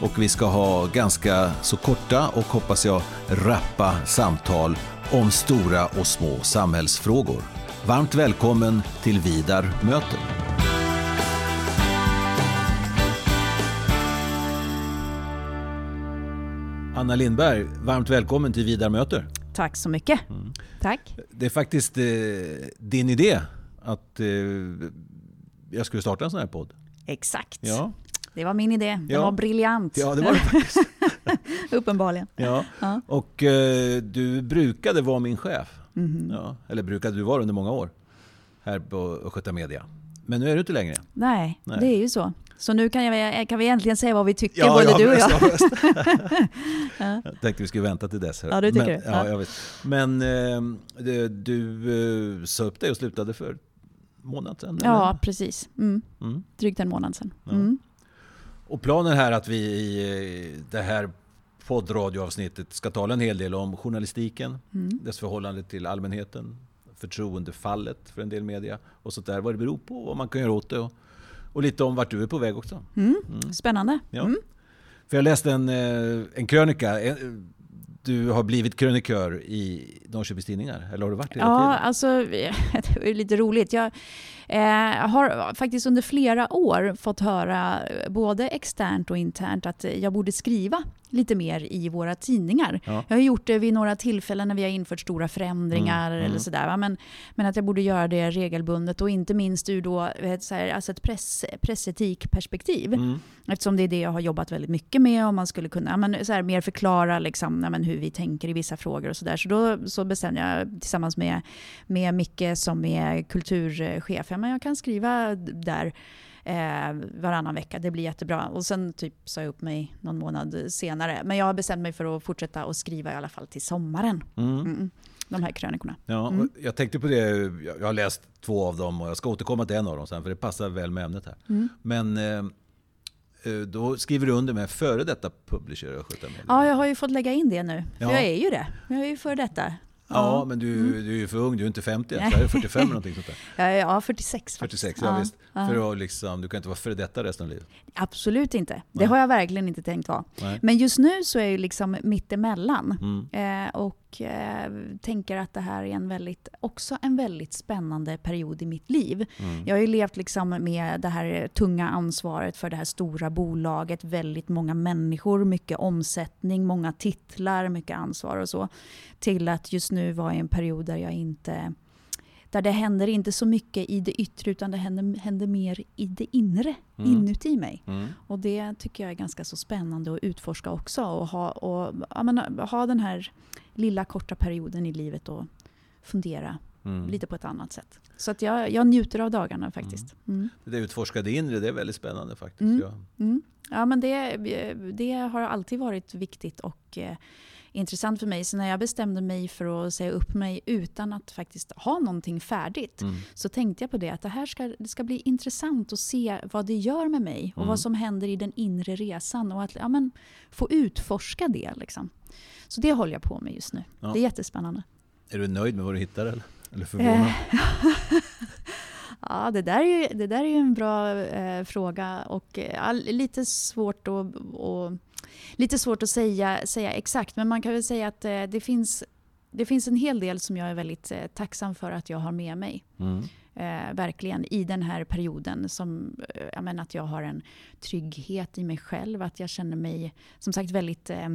och vi ska ha ganska så korta och hoppas jag rappa samtal om stora och små samhällsfrågor. Varmt välkommen till Vidar möter. Anna Lindberg, varmt välkommen till Vidar möter. Tack så mycket. Mm. Tack. Det är faktiskt eh, din idé att eh, jag skulle starta en sån här podd. Exakt. Ja. Det var min idé. Den ja. var briljant. Ja, det var det faktiskt. Uppenbarligen. Ja. ja. Och eh, du brukade vara min chef. Mm. Ja. Eller brukade du vara under många år. Här på Östgöta Media. Men nu är du inte längre. Nej, Nej, det är ju så. Så nu kan, jag, kan vi äntligen säga vad vi tycker, ja, både ja, du och jag. ja. Jag tänkte vi skulle vänta till dess. Ja, du tycker Men, ja, jag vet. Men eh, du, du eh, sa upp dig och slutade för månad sedan? Ja, eller? precis. Mm. Mm. Drygt en månad sedan. Mm. Och planen här att vi i det här poddradioavsnittet ska tala en hel del om journalistiken, mm. dess förhållande till allmänheten, förtroendefallet för en del media och sånt där. Vad det beror på, vad man kan göra åt det och, och lite om vart du är på väg också. Mm. Mm. Spännande. Ja. Mm. För jag läste en, eh, en krönika, du har blivit krönikör i Norrköpings Tidningar, eller har du varit det hela ja, tiden? Alltså, det är lite roligt. Jag eh, har faktiskt under flera år fått höra, både externt och internt, att jag borde skriva lite mer i våra tidningar. Ja. Jag har gjort det vid några tillfällen när vi har infört stora förändringar mm, eller mm. sådär. Men, men att jag borde göra det regelbundet och inte minst ur då, så här, alltså ett press, pressetikperspektiv. Mm. Eftersom det är det jag har jobbat väldigt mycket med och man skulle kunna men, så här, mer förklara liksom, men, hur vi tänker i vissa frågor och sådär. Så då så bestämde jag tillsammans med, med Micke som är kulturchef, ja, men jag kan skriva där eh, varannan vecka. Det blir jättebra. Och sen typ sa jag upp mig någon månad senare. Men jag har bestämt mig för att fortsätta att skriva i alla fall till sommaren. Mm. Mm. De här krönikorna. Ja, mm. Jag tänkte på det, jag har läst två av dem och jag ska återkomma till en av dem sen för det passar väl med ämnet här. Mm. Men eh, eh då skriver du under med före detta publisher? Ja, jag har ju fått lägga in det nu. Ja. jag är ju det. Jag är ju före detta. Ja, men du, mm. du är ju för ung, du är inte 50 än, så är 45 eller någonting sånt där. Ja, 46 46, ja, ja visst. Ja. För att liksom, du kan inte vara före detta resten av livet. Absolut inte. Det Nej. har jag verkligen inte tänkt vara. Nej. Men just nu så är jag liksom mittemellan. Mm. Eh, och och eh, tänker att det här är en väldigt, också en väldigt spännande period i mitt liv. Mm. Jag har ju levt liksom med det här tunga ansvaret för det här stora bolaget, väldigt många människor, mycket omsättning, många titlar, mycket ansvar och så. Till att just nu vara i en period där jag inte där det händer inte så mycket i det yttre utan det händer, händer mer i det inre, mm. inuti mig. Mm. Och det tycker jag är ganska så spännande att utforska också och ha, och, ja, men, ha den här lilla korta perioden i livet och fundera mm. lite på ett annat sätt. Så att jag, jag njuter av dagarna faktiskt. Mm. mm. Det utforskade inre, det är väldigt spännande faktiskt. Mm. Ja. Mm. ja, men det, det har alltid varit viktigt och eh, intressant för mig. Så när jag bestämde mig för att säga upp mig utan att faktiskt ha någonting färdigt mm. så tänkte jag på det att det här ska, det ska bli intressant att se vad det gör med mig och mm. vad som händer i den inre resan och att ja, men, få utforska det. Liksom. Så det håller jag på med just nu. Ja. Det är jättespännande. Är du nöjd med vad du hittar eller, eller förvånad? Ja, det där är ju, det där är ju en bra eh, fråga och eh, lite svårt att, och, lite svårt att säga, säga exakt. Men man kan väl säga att eh, det, finns, det finns en hel del som jag är väldigt eh, tacksam för att jag har med mig. Mm. Eh, verkligen i den här perioden. Som, eh, menar, att jag har en trygghet i mig själv. Att jag känner mig som sagt väldigt eh,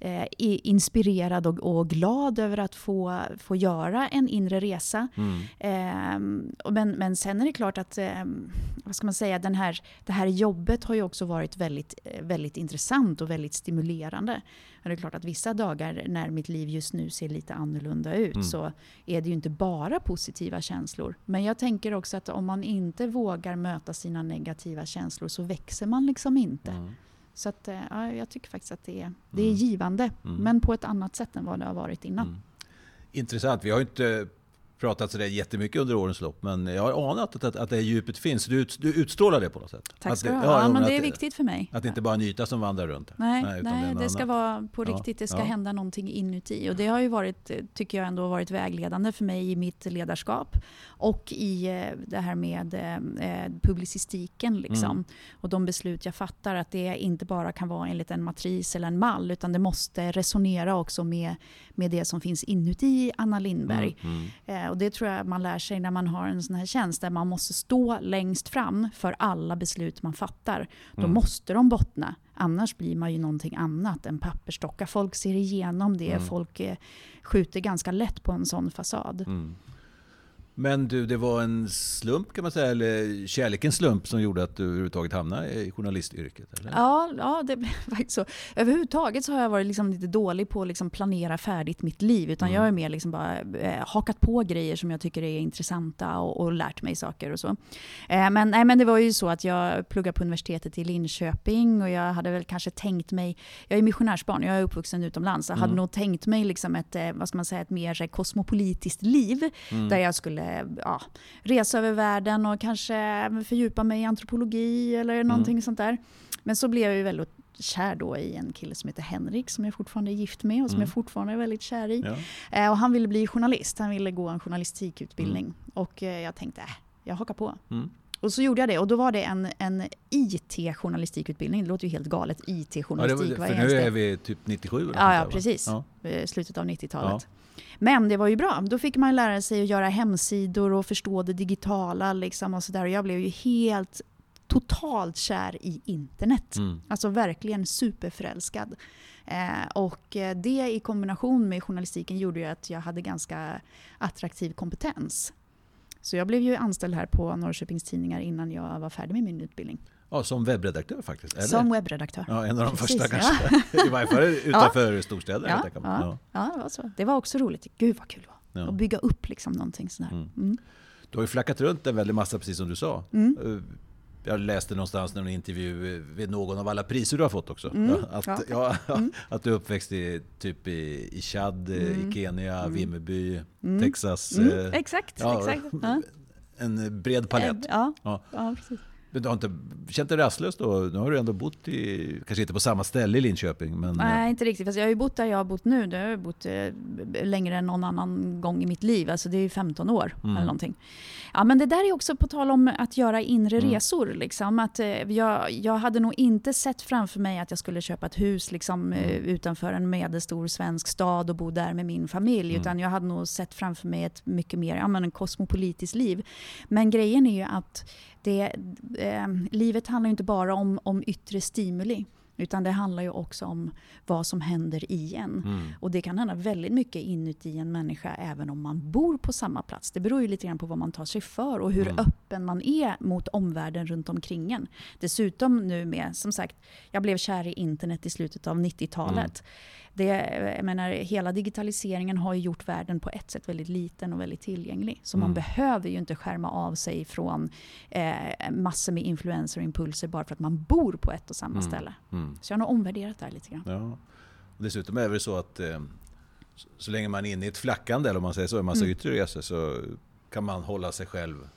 eh, inspirerad och, och, glad över att få, få göra en inre resa. Mm. Eh, men, men sen är det klart att eh, vad ska man säga, den här, det här jobbet har ju också varit väldigt, väldigt intressant och väldigt stimulerande. Och det är klart att vissa dagar när mitt liv just nu ser lite annorlunda ut mm. så är det ju inte bara positiva känslor. Men jag tänker också att om man inte vågar möta sina negativa känslor så växer man liksom inte. Mm. Så att, eh, ja, jag tycker faktiskt att det är, det är mm. givande, mm. men på ett annat sätt än vad det har varit innan. Mm. Intressant. Vi har inte pratat sådär jättemycket under årens lopp, men jag har anat att, att, att det djupet finns. Du, ut, du utstrålar det på något sätt. Tack ska du ha. Ja, men det är viktigt för mig. Att det inte bara är en yta som vandrar runt. Nej, nej, nej det, det ska vara på riktigt. Det ska ja. hända någonting inuti. Och det har ju varit, tycker jag ändå varit vägledande för mig i mitt ledarskap. Och i eh, det här med eh, publicistiken. Liksom. Mm. Och de beslut jag fattar. Att det inte bara kan vara enligt en matris eller en mall. Utan det måste resonera också med, med det som finns inuti Anna Lindberg. Mm. Mm. Och det tror jag man lär sig när man har en sån här tjänst där man måste stå längst fram för alla beslut man fattar. Då mm. måste de bottna. Annars blir man ju någonting annat än pappersdocka. Folk ser igenom det. Mm. Folk eh, skjuter ganska lätt på en sån fasad. Mm. Men du, det var en slump kan man säga, eller kärlekens slump som gjorde att du överhuvudtaget hamnade i journalistyrket? Eller? Ja, ja, det blev faktiskt så. Överhuvudtaget så har jag varit liksom lite dålig på att liksom planera färdigt mitt liv. Utan mm. jag har mer liksom bara eh, hakat på grejer som jag tycker är intressanta och, och lärt mig saker och så. Eh, men, nej, men det var ju så att jag pluggade på universitetet i Linköping och jag hade väl kanske tänkt mig, jag är missionärsbarn, jag är uppvuxen utomlands, jag mm. hade nog tänkt mig liksom ett, eh, vad ska man säga, ett mer kosmopolitiskt liv. Mm. Där jag skulle ja, resa över världen och kanske fördjupa mig i antropologi eller mm. någonting mm. sånt där. Men så blev jag ju väldigt kär då i en kille som heter Henrik som jag fortfarande är gift med och som mm. jag fortfarande är väldigt kär i. Ja. Eh, och han ville bli journalist, han ville gå en journalistikutbildning. Mm. Och eh, jag tänkte, äh, jag hakar på. Mm. Och så gjorde jag det och då var det en, en IT-journalistikutbildning. Det låter ju helt galet, IT-journalistik. Ja, för nu är vi typ 97? Eller ja, ja, precis. Ja. Eh, slutet av 90-talet. Ja. Men det var ju bra. Då fick man lära sig att göra hemsidor och förstå det digitala. Liksom och så där. Och jag blev ju helt totalt kär i internet. Mm. Alltså verkligen superförälskad. Eh, och eh, det i kombination med journalistiken gjorde ju att jag hade ganska attraktiv kompetens. Så jag blev ju anställd här på Norrköpings Tidningar innan jag var färdig med min utbildning. Ja, som webbredaktör faktiskt? Eller? Som webbredaktör. Ja, en av de Precis, första kanske. I varje fall utanför ja. storstäder. Ja, ja. ja, det var så. Det var också roligt. Gud vad kul det var. Ja. Att bygga upp liksom någonting sånt Mm. Mm. Du har ju flackat runt en väldig massa, precis som du sa. Mm. Eh, jag läste någonstans en intervju eh, vid någon av alla priser du har fått också. Mm. Att, ja. ja mm. att du är uppväxt i, typ i, i Chad, mm. i Kenya, mm. Vimmerby, mm. Texas. Mm. Eh, exakt, ja, exakt. En bred palett. Ja, ja. precis. Men du har inte känt dig rastlös då? Nu har du ändå bott i, kanske inte på samma ställe i Linköping. Men... Nej, inte riktigt. Fast jag har ju bott där jag har bott nu. Det har jag bott eh, längre än någon annan gång i mitt liv. Alltså det är 15 år mm. eller någonting. Ja, men det där är också på tal om att göra inre mm. resor. Liksom. Att, eh, jag, jag hade nog inte sett framför mig att jag skulle köpa ett hus liksom, eh, mm. utanför en medelstor svensk stad och bo där med min familj. Mm. Utan jag hade nog sett framför mig ett mycket mer ja, men en kosmopolitiskt liv. Men grejen är ju att det, eh, livet handlar inte bara om, om yttre stimuli. Utan det handlar ju också om vad som händer i en. Mm. Och det kan hända väldigt mycket inuti en människa även om man bor på samma plats. Det beror ju lite grann på vad man tar sig för och hur mm. öppen man är mot omvärlden runt omkring en. Dessutom nu med, som sagt, jag blev kär i internet i slutet av 90-talet. Det, jag menar, hela digitaliseringen har ju gjort världen på ett sätt väldigt liten och väldigt tillgänglig. Så mm. man behöver ju inte skärma av sig från eh, massor med influenser och impulser bara för att man bor på ett och samma mm. ställe. Mm. Så jag har nog omvärderat det här lite grann. Ja. Och dessutom är det så att eh, så länge man är inne i ett flackande, eller om man säger så, en massa mm. yttre resor, så kan man hålla sig själv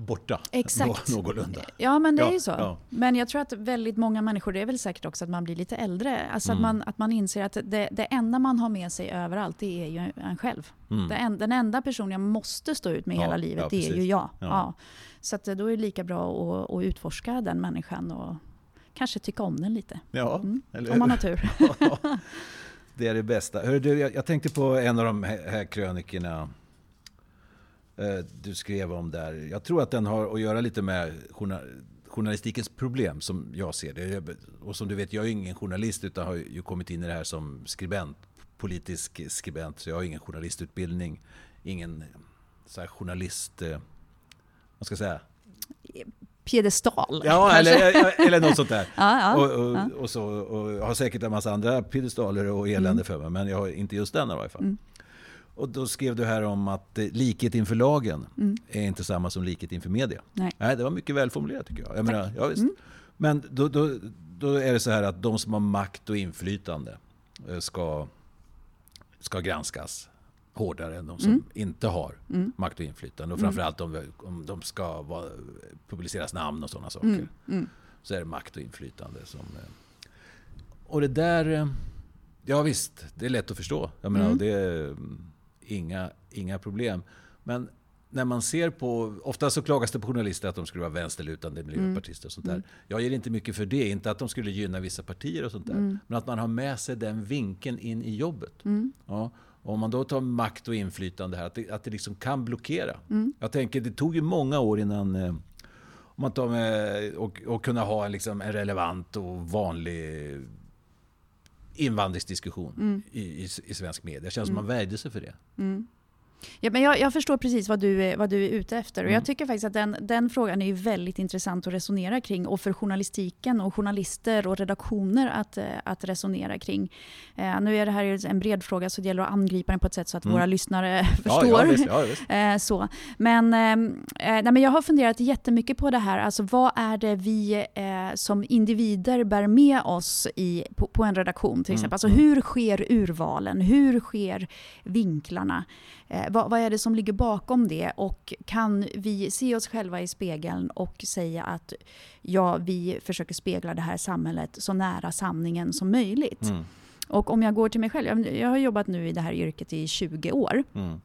borta. Exakt. Någorlunda. Ja, men det är ju så. Ja. Men jag tror att väldigt många människor, det är väl säkert också att man blir lite äldre. Alltså mm. att, man, att man inser att det, det enda man har med sig överallt, det är ju en själv. Mm. En, den enda person jag måste stå ut med ja, hela livet, ja, det är ju jag. Ja. Så att då är det lika bra att, att utforska den människan och kanske tycka om den lite. Ja, mm. Om man har tur. det är det bästa. Hör du, jag, jag tänkte på en av de här krönikorna Eh, du skrev om där. Jag tror att den har att göra lite med journalistikens problem som jag ser det. Och som du vet, jag är ingen journalist utan har ju kommit in i det här som skribent, politisk skribent. Så jag har ingen journalistutbildning, ingen så journalist... Eh, vad ska jag säga? piedestal. Ja, eller, eller något sånt där. ja, ja, och, och, ja. och, så, och jag har säkert en massa andra piedestaler och elände mm. för mig, men jag har inte just den i varje fall. Mm. Och då skrev du här om att eh, likhet inför lagen mm. är inte samma som likhet inför media. Nej. Nej, det var mycket välformulerat tycker jag. jag menar, ja, mm. Men då, då, då är det så här att de som har makt och inflytande eh, ska, ska granskas hårdare än de som mm. inte har mm. makt och inflytande. Och mm. framförallt om, om de ska vara, publiceras namn och sådana saker. Mm. Så är det makt och inflytande som... Eh, och det där... Ja visst, det är lätt att förstå. Jag menar, det inga, inga problem. Men när man ser på, ofta så klagas det på journalister att de skulle vara vänsterlutande miljöpartister och sånt där. Mm. Jag ger inte mycket för det, inte att de skulle gynna vissa partier och sånt där. Mm. Men att man har med sig den vinkeln in i jobbet. Mm. Ja, om man då tar makt och inflytande här, att det, att det liksom kan blockera. Mm. Jag tänker, det tog ju många år innan eh, om man tar med, och, och kunna ha en, liksom, en relevant och vanlig invandringsdiskussion mm. i, i, i, svensk media. Det känns som mm. man värjde sig för det. Ja, men jag, jag, förstår precis vad du, vad du är ute efter. Och mm. Jag tycker faktiskt att den, den frågan är väldigt intressant att resonera kring. Och för journalistiken och journalister och redaktioner att, eh, att resonera kring. Eh, nu är det här en bred fråga så det gäller att angripa den på ett sätt så att mm. våra lyssnare förstår. Ja, ja, visst, ja, visst. eh, så. Men, ehm, eh, nej, men jag har funderat jättemycket på det här. Alltså, vad är det vi eh, som individer bär med oss i, på, på en redaktion till mm, exempel? Alltså, mm. hur sker urvalen? Hur sker vinklarna? Vad, vad, är det som ligger bakom det? Och kan vi se oss själva i spegeln och säga att ja, vi försöker spegla det här samhället så nära sanningen som möjligt? Mm. Och om jag går till mig själv, jag, jag, har jobbat nu i det här yrket i 20 år. Mm.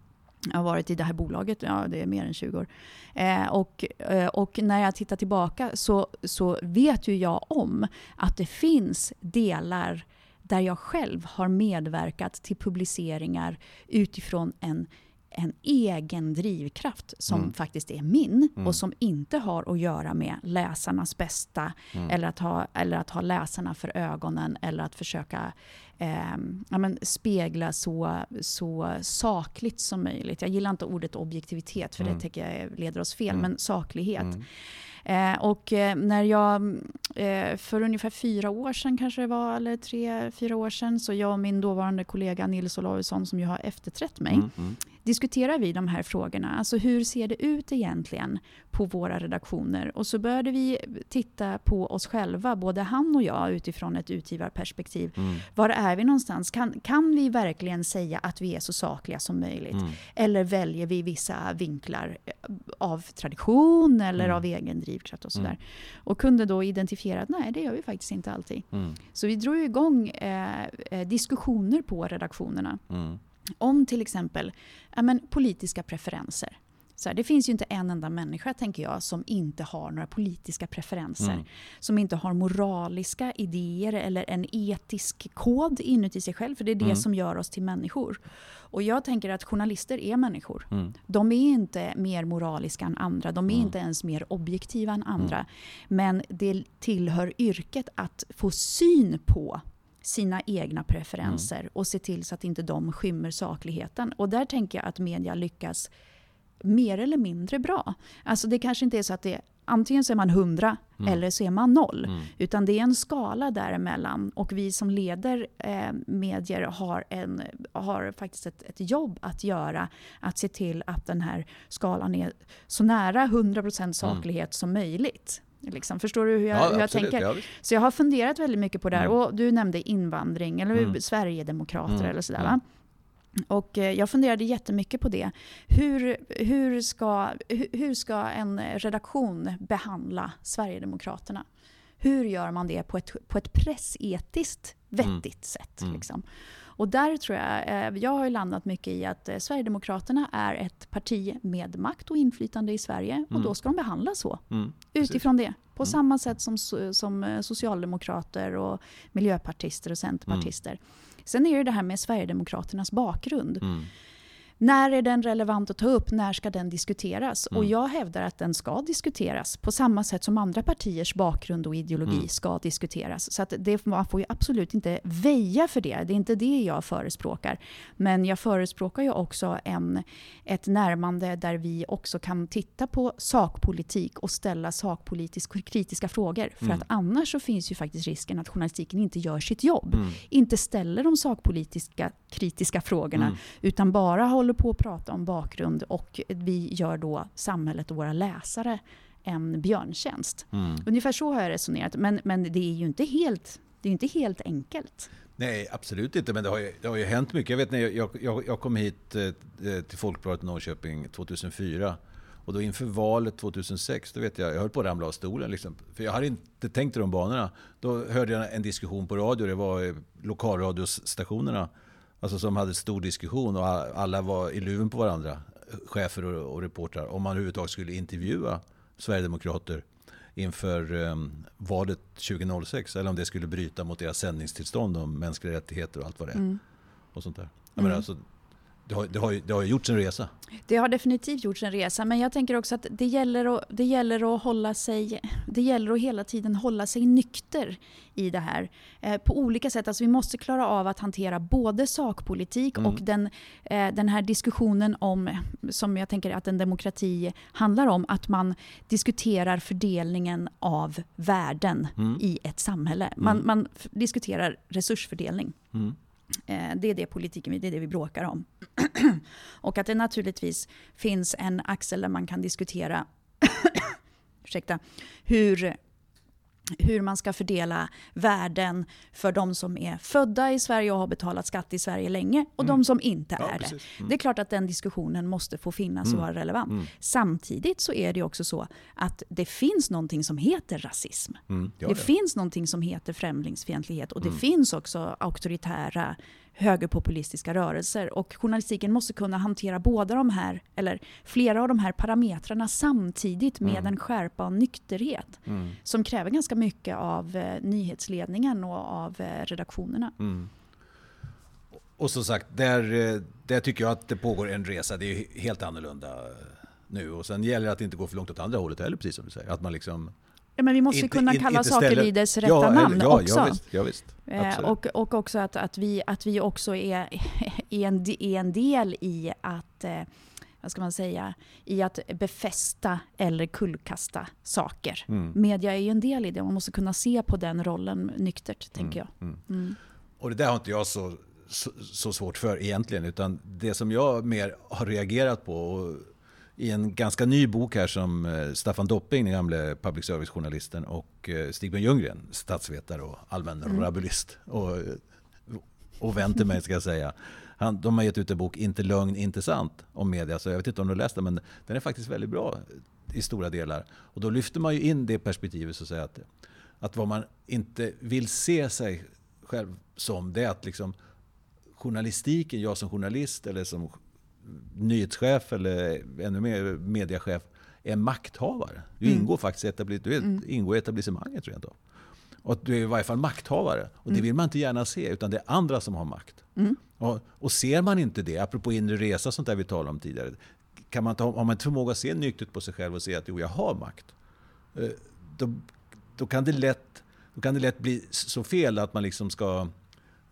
Jag har varit i det här bolaget, ja det är mer än 20 år. Eh, och, eh, och när jag tittar tillbaka så, så vet ju jag om att det finns delar där jag själv har medverkat till publiceringar utifrån en en egen drivkraft som mm. faktiskt är min mm. och som inte har att göra med läsarnas bästa mm. eller, att ha, eller att ha läsarna för ögonen eller att försöka eh, ja, men spegla så, så sakligt som möjligt. Jag gillar inte ordet objektivitet för det mm. tycker jag leder oss fel, mm. men saklighet. Mm. Eh, och eh, när jag, eh, för ungefär fyra år sedan kanske det var, eller tre, fyra år sedan, så jag och min dåvarande kollega Nils Olausson som ju har efterträtt mig, mm, mm. diskuterar vi de här frågorna. Alltså hur ser det ut egentligen på våra redaktioner? Och så började vi titta på oss själva, både han och jag, utifrån ett utgivarperspektiv. Mm. Var är vi någonstans? Kan, kan vi verkligen säga att vi är så sakliga som möjligt? Mm. Eller väljer vi vissa vinklar av tradition eller mm. av egen driv? drivkraft och sådär. Mm. Och kunde då identifiera att nej, det gör vi faktiskt inte alltid. Mm. Så vi drog igång eh, eh, diskussioner på redaktionerna. Mm. Om till exempel ja, men, politiska preferenser. Så här, det finns ju inte en enda människa, tänker jag, som inte har några politiska preferenser. Mm. Som inte har moraliska idéer eller en etisk kod inuti sig själv. För det är det mm. som gör oss till människor. Och jag tänker att journalister är människor. Mm. De är inte mer moraliska än andra. De är mm. inte ens mer objektiva än andra. Mm. Men det tillhör yrket att få syn på sina egna preferenser mm. och se till så att inte de skymmer sakligheten. Och där tänker jag att media lyckas mer eller mindre bra. Alltså det kanske inte är så att det antingen så är man 100 mm. eller så är man noll. Mm. Utan det är en skala däremellan. Och vi som leder eh, medier har, en, har faktiskt ett, ett, jobb att göra. Att se till att den här skalan är så nära 100% mm. saklighet mm. som möjligt. Liksom. Förstår du hur jag, ja, hur jag tänker? Ja, så jag har funderat väldigt mycket på det här. Mm. Och du nämnde invandring eller mm. Sverigedemokrater mm. eller sådär. Va? Och eh, jag funderade jättemycket på det. Hur, hur, ska, hur ska en redaktion behandla Sverigedemokraterna? Hur gör man det på ett, på ett pressetiskt vettigt mm. sätt? Mm. Liksom? Och där tror jag, eh, jag har landat mycket i att eh, Sverigedemokraterna är ett parti med makt och inflytande i Sverige. Mm. Och då ska de behandlas så. Mm. Utifrån det. På mm. samma sätt som, som socialdemokrater och miljöpartister och centerpartister. Sen är det det här med Sverigedemokraternas bakgrund. Mm. När är den relevant att ta upp? När ska den diskuteras? Mm. Och jag hävdar att den ska diskuteras på samma sätt som andra partiers bakgrund och ideologi mm. ska diskuteras. Så att det, man får ju absolut inte väja för det. Det är inte det jag förespråkar. Men jag förespråkar ju också en, ett närmande där vi också kan titta på sakpolitik och ställa sakpolitiskt kritiska frågor. För mm. att annars så finns ju faktiskt risken att journalistiken inte gör sitt jobb. Mm. Inte ställer de sakpolitiska kritiska frågorna, mm. utan bara håller håller på att prata om bakgrund och vi gör då samhället och våra läsare en björntjänst. Mm. Ungefär så har jag resonerat. Men, men det är ju inte helt, det är inte helt enkelt. Nej, absolut inte. Men det har ju, det har ju hänt mycket. Jag vet när jag, jag, jag kom hit eh, till Folkbladet Norrköping 2004. Och då inför valet 2006, då vet jag, jag höll på att ramla av stolen. Liksom. För jag hade inte tänkt i de banorna. Då hörde jag en diskussion på radio. Det var lokalradiostationerna alltså som hade stor diskussion och alla var i luven på varandra. Chefer och, och reportrar. Om man överhuvudtaget skulle intervjua Sverigedemokrater inför um, valet 2006. Eller om det skulle bryta mot deras sändningstillstånd om mänskliga rättigheter och allt vad det är. Mm. Och sånt där. Mm. alltså, det har, det, har, det har gjorts en resa. Det har definitivt gjorts en resa, men jag tänker också att det gäller att, det gäller att hålla sig, det gäller att hela tiden hålla sig nykter i det här. Eh, på olika sätt. Alltså vi måste klara av att hantera både sakpolitik mm. och den, eh, den här diskussionen om, som jag tänker att en demokrati handlar om, att man diskuterar fördelningen av värden mm. i ett samhälle. Man, mm. man diskuterar resursfördelning. Eh, det är det politiken det är det vi bråkar om. och att det naturligtvis finns en axel där man kan diskutera ursäkta, hur hur man ska fördela värden för de som är födda i Sverige och har betalat skatt i Sverige länge och mm. de som inte ja, är det. Mm. Det är klart att den diskussionen måste få finnas mm. och vara relevant. Mm. Samtidigt så är det också så att det finns någonting som heter rasism. Mm. det, det finns någonting som heter främlingsfientlighet och det mm. finns också auktoritära högerpopulistiska rörelser. Och journalistiken måste kunna hantera båda de här, eller flera av de här parametrarna samtidigt med mm. en skärpa och nykterhet. Mm. Som kräver ganska mycket av eh, nyhetsledningen och av eh, redaktionerna. Mm. Och som sagt, där, eh, där tycker jag att det pågår en resa. Det är helt annorlunda nu. Och sen gäller det att inte gå för långt åt andra hållet heller, precis som du säger. Att man liksom Ja, men vi måste inte, kunna kalla inte saker vid dess rätta ja, namn ja, också. Ja, visst, ja, visst. Eh, och, och också att, att, vi, att vi också är, är, en, är en del i att eh, vad ska man säga, i att befästa eller kullkasta saker. Mm. Media är ju en del i det, man måste kunna se på den rollen nyktert, tänker mm. jag. Mm. mm. Och det där har inte jag så, så, så, svårt för egentligen, utan det som jag mer har reagerat på och i en ganska ny bok här som eh, Staffan Dopping, den gamle public service-journalisten, och eh, Stig Ljunggren, statsvetare och allmän mm. rabulist. Och, och vän till mig ska jag säga. Han, de har gett ut en bok, Inte lögn, inte sant, om media. Så jag vet inte om du har läst den, men den är faktiskt väldigt bra i stora delar. Och då lyfter man ju in det perspektivet, så att, säga, att, att vad man inte vill se sig själv som, det är att liksom journalistiken, jag som journalist eller som nyhetschef eller ännu mer mediachef är makthavare. Du mm. ingår faktiskt etabli du mm. ingår i etablissemanget tror jag inte. Och du är i varje fall makthavare. Och det mm. vill man inte gärna se, utan det är andra som har makt. Mm. Och, och, ser man inte det, apropå inre resa, sånt där vi talade om tidigare. Kan man ta, har man inte förmåga att se nyktert på sig själv och se att jo, jag har makt. Eh, då, då, kan det lätt, då kan det lätt bli så fel att man liksom ska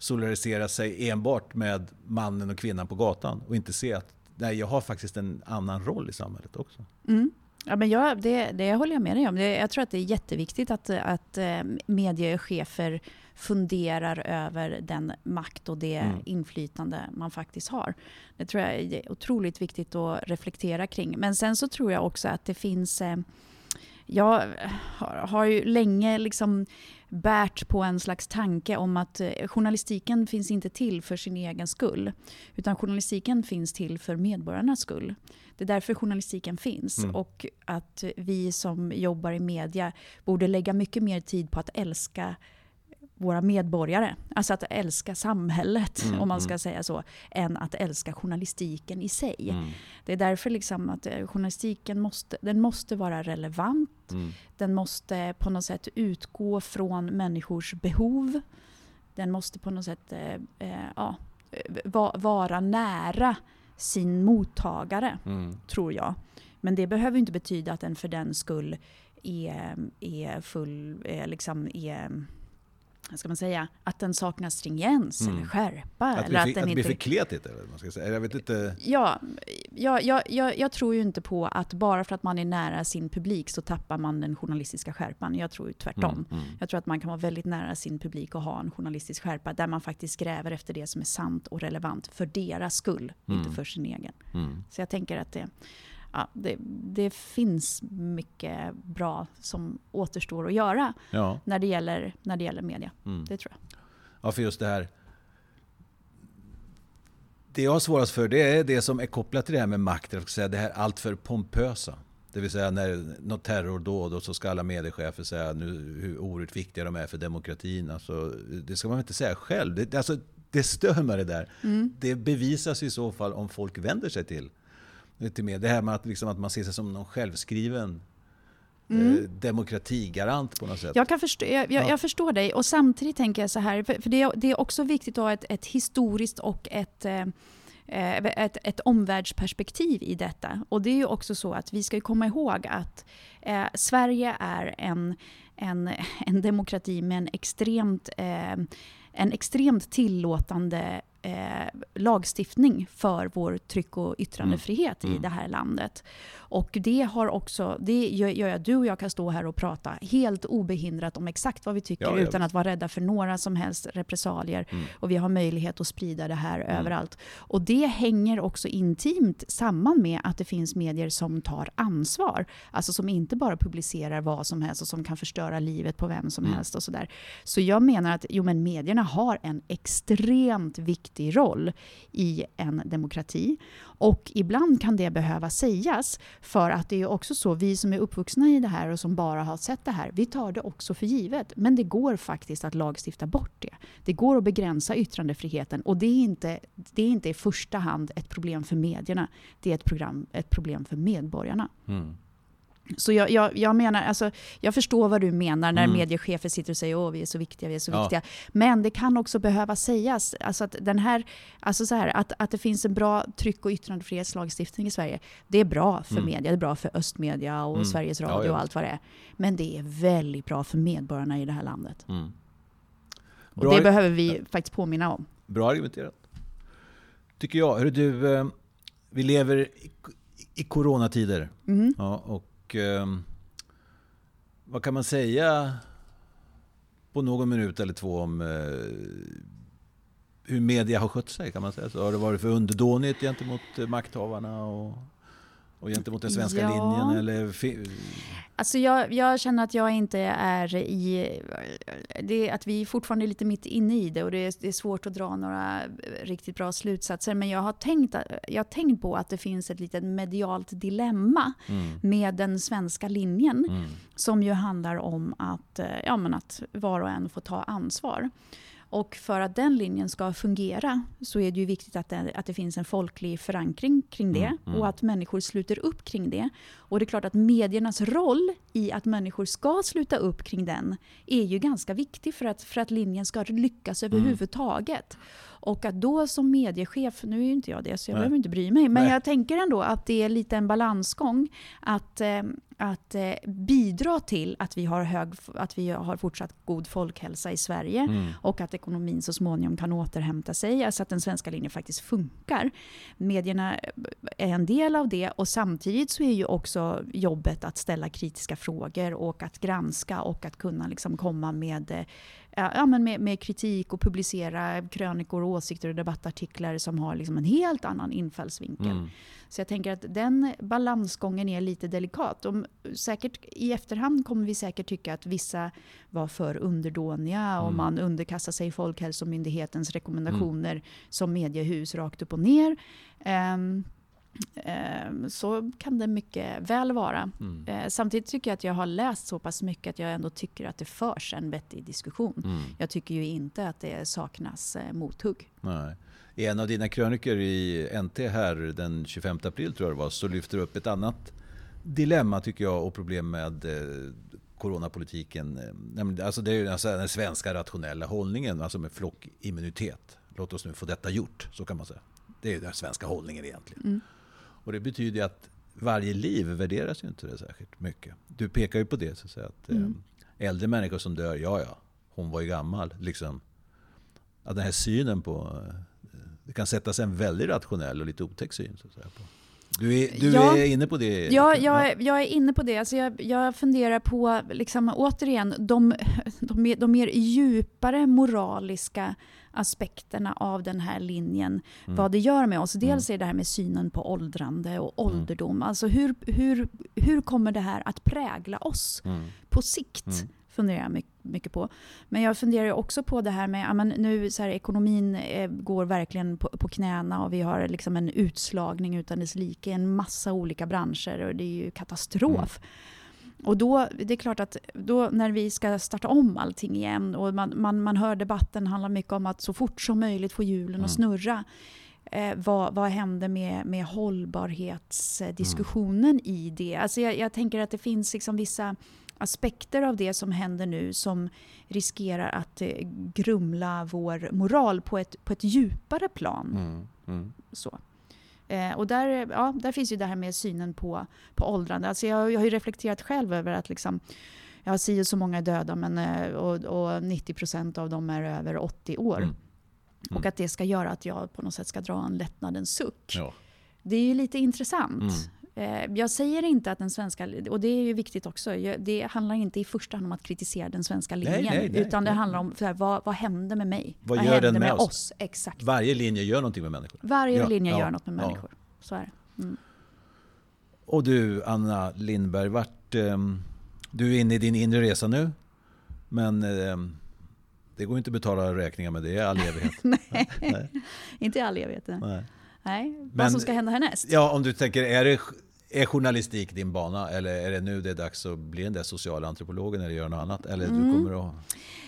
solidarisera sig enbart med mannen och kvinnan på gatan och inte se att nej, jag har faktiskt en annan roll i samhället också. Mm. Ja, men jag, det, det håller jag med dig om. Det, jag tror att det är jätteviktigt att, att eh, mediechefer funderar över den makt och det mm. inflytande man faktiskt har. Det tror jag är otroligt viktigt att reflektera kring. Men sen så tror jag också att det finns... Eh, jag har, har ju länge liksom bärt på en slags tanke om att eh, journalistiken finns inte till för sin egen skull. Utan journalistiken finns till för medborgarnas skull. Det är därför journalistiken finns. Mm. Och att vi som jobbar i media borde lägga mycket mer tid på att älska våra medborgare. Alltså att älska samhället, mm, om man ska mm. säga så, än att älska journalistiken i sig. Mm. Det är därför liksom att eh, journalistiken måste, den måste vara relevant. Mm. Den måste på något sätt utgå från människors behov. Den måste på något sätt eh, eh ja, va, vara nära sin mottagare, mm. tror jag. Men det behöver inte betyda att den för den skull är, är full, är liksom är ska man säga, att den saknar stringens mm. eller skärpa. Att, eller att, att den det blir för kletigt? Eller man ska säga. Jag vet inte. Ja, ja jag, jag, jag, tror ju inte på att bara för att man är nära sin publik så tappar man den journalistiska skärpan. Jag tror ju tvärtom. Mm, mm. Jag tror att man kan vara väldigt nära sin publik och ha en journalistisk skärpa där man faktiskt gräver efter det som är sant och relevant för deras skull, inte mm. för sin egen. Mm. Så jag tänker att det ja, det, det, finns mycket bra som återstår att göra ja. när, det gäller, när det gäller media. Mm. Det tror jag. Ja, för just det här det jag har svårast för det är det som är kopplat till det här med makt, det här alltför pompösa. Det vill säga när något terrordåd och så ska alla mediechefer säga nu hur oerhört viktiga de är för demokratin. Alltså, det ska man inte säga själv. Det, alltså, det stör mig det där. Mm. Det bevisas i så fall om folk vänder sig till, till med. Det här med att, liksom, att man ser sig som någon självskriven mm. eh, demokratigarant på något sätt. Jag, kan förstå, jag, jag, jag, förstår dig och samtidigt tänker jag så här, för, för det, är, det, är också viktigt att ha ett, ett historiskt och ett eh, Eh, ett, ett omvärldsperspektiv i detta. Och det är ju också så att vi ska komma ihåg att eh, Sverige är en, en, en demokrati med en extremt, eh, en extremt tillåtande eh, lagstiftning för vår tryck och yttrandefrihet mm. i det här landet. Och det har också, det gör att du och jag kan stå här och prata helt obehindrat om exakt vad vi tycker ja, utan att vara rädda för några som helst repressalier. Mm. Och vi har möjlighet att sprida det här mm. överallt. Och det hänger också intimt samman med att det finns medier som tar ansvar. Alltså som inte bara publicerar vad som helst och som kan förstöra livet på vem som mm. helst och sådär. Så jag menar att jo, men medierna har en extremt viktig roll i en demokrati. Och ibland kan det behöva sägas för att det är också så, vi som är uppvuxna i det här och som bara har sett det här, vi tar det också för givet. Men det går faktiskt att lagstifta bort det. Det går att begränsa yttrandefriheten och det är inte, det är inte i första hand ett problem för medierna. Det är ett, program, ett problem för medborgarna. Mm. Så jag, jag, jag, menar, alltså, jag förstår vad du menar när mm. mediechefer sitter och säger att vi är så viktiga, vi är så ja. viktiga. Men det kan också behöva sägas, alltså att, den här, alltså så här, att, att det finns en bra tryck och yttrandefrihetslagstiftning i Sverige. Det är bra för mm. media, det är bra för östmedia och mm. Sveriges Radio ja, ja. och allt vad det är. Men det är väldigt bra för medborgarna i det här landet. Mm. Och det behöver vi faktiskt påminna om. Bra argumenterat. Tycker jag. Hör du, eh, vi lever i, i coronatider. Mm. Ja, och eh, vad kan man säga på någon minut eller två om eh, hur media har skött sig? kan man säga så? Har det varit för underdånigt gentemot eh, makthavarna och, och gentemot den svenska ja. linjen? Eller Alltså jag, jag, känner att jag inte är i... Det, att vi är fortfarande är lite mitt inne i det och det är, det är, svårt att dra några riktigt bra slutsatser. Men jag har tänkt, jag har tänkt på att det finns ett litet medialt dilemma mm. med den svenska linjen. Mm. Som ju handlar om att, ja, men att var och en får ta ansvar. Och för att den linjen ska fungera så är det ju viktigt att det, att det finns en folklig förankring kring det mm, mm. och att människor sluter upp kring det. Och det är klart att mediernas roll i att människor ska sluta upp kring den är ju ganska viktig för att, för att linjen ska lyckas mm. överhuvudtaget. Och att då som mediechef, nu är ju inte jag det så jag Nej. behöver inte bry mig, men Nej. jag tänker ändå att det är lite en balansgång. Att, eh, att eh, bidra till att vi, har hög, att vi har fortsatt god folkhälsa i Sverige mm. och att ekonomin så småningom kan återhämta sig, alltså att den svenska linjen faktiskt funkar. Medierna är en del av det och samtidigt så är ju också jobbet att ställa kritiska frågor och att granska och att kunna liksom komma med eh, ja, men med, med, kritik och publicera krönikor, åsikter och debattartiklar som har liksom en helt annan infallsvinkel. Mm. Så jag tänker att den balansgången är lite delikat. Och säkert, I efterhand kommer vi säkert tycka att vissa var för underdåniga och mm. man underkastar sig Folkhälsomyndighetens rekommendationer mm. som mediehus rakt upp och ner. Um, så kan det mycket väl vara. Mm. Eh, samtidigt tycker jag att jag har läst så pass mycket att jag ändå tycker att det förs en vettig diskussion. Mm. Jag tycker ju inte att det saknas eh, mothugg. Nej. I en av dina krönikor i NT här den 25 april tror jag det var, så lyfter du upp ett annat dilemma tycker jag och problem med eh, coronapolitiken. Alltså det är ju alltså den svenska rationella hållningen, alltså med flockimmunitet. Låt oss nu få detta gjort, så kan man säga. Det är den svenska hållningen egentligen. Mm. Och det betyder att varje liv värderas ju inte det särskilt mycket. Du pekar ju på det, så att, säga, att mm. Eh, äldre människor som dör, ja ja, hon var ju gammal. Liksom, att den här synen på... Eh, det kan sättas en väldigt rationell och lite otäck syn. Så att säga, på. Du, är, du ja, är inne på det? Ja, jag, är, jag är inne på det. Alltså jag, jag funderar på, liksom, återigen, de, de, de mer djupare moraliska aspekterna av den här linjen, mm. vad det gör med oss. Dels mm. är det här med synen på åldrande och mm. ålderdom. Mm. Alltså hur, hur, hur kommer det här att prägla oss mm. på sikt? Mm. Funderar jag mycket på. Men jag funderar också på det här med, ja, nu så här, ekonomin eh, går verkligen på, på knäna och vi har liksom en utslagning utan dess like i en massa olika branscher och det är ju katastrof. Mm. Och då, det är klart att då när vi ska starta om allting igen och man, man, man hör debatten handla mycket om att så fort som möjligt få hjulen mm. att snurra. Eh, vad, vad händer med, med hållbarhetsdiskussionen mm. i det? Alltså jag, jag, tänker att det finns liksom vissa aspekter av det som händer nu som riskerar att eh, grumla vår moral på ett, på ett djupare plan. Mm. Mm. Så. Eh, och där, ja, där finns ju det här med synen på, på åldrande. Alltså jag, jag har ju reflekterat själv över att liksom, jag si så många döda men, eh, och, och 90 procent av dem är över 80 år. Mm. Mm. Och att det ska göra att jag på något sätt ska dra en lättnadens suck. Ja. Det är ju lite intressant. Eh, jag säger inte att den svenska, och det är ju viktigt också, det handlar inte i första hand om att kritisera den svenska linjen. Nej, nej, nej, utan det handlar om här, vad, vad händer med mig? Vad, vad gör den med, med oss? oss? Exakt. Varje linje gör någonting med människor. Varje ja, linje ja, gör något med människor. Ja. Så är det. Mm. Och du, Anna Lindberg, vart, um, du är inne i din inre resa nu. Men um, det går inte att betala räkningar med det i all evighet. nej, inte i all evighet. Nej. Nej, vad Men, som ska hända härnäst? Ja, om du tänker, är, det, är journalistik din bana eller är det nu det är dags att bli den där sociala antropologen eller göra något annat? Eller mm. du kommer att...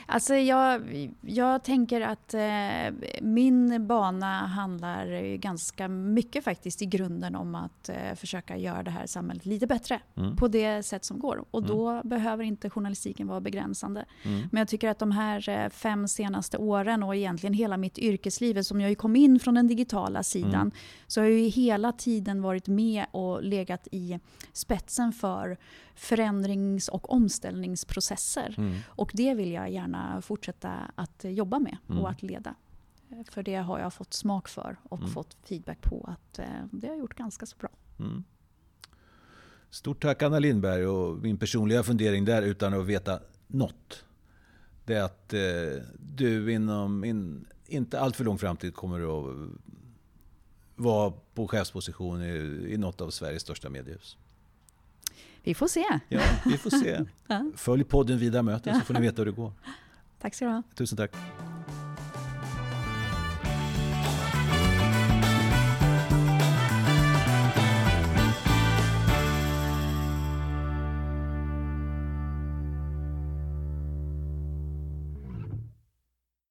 Alltså jag, jag tänker att eh, min bana handlar ganska mycket faktiskt i grunden om att eh, försöka göra det här samhället lite bättre mm. på det sätt som går. Och då mm. behöver inte journalistiken vara begränsande. Mm. Men jag tycker att de här eh, fem senaste åren och egentligen hela mitt yrkesliv, som jag ju kom in från den digitala sidan, mm. så har jag ju hela tiden varit med och legat i spetsen för förändrings och omställningsprocesser. Mm. Och det vill jag gärna fortsätta att jobba med mm. och att leda. För det har jag fått smak för och mm. fått feedback på att eh, det har gjort ganska så bra. Mm. Stort tack Anna Lindberg och min personliga fundering där utan att veta något. Det är att eh, du inom in, inte allt för lång framtid kommer att vara på chefsposition i, i något av Sveriges största mediehus. Vi får se. Ja, vi får se. Följ podden Vida möten så får ni veta hur det går. Tack ska du ha. Tusen tack.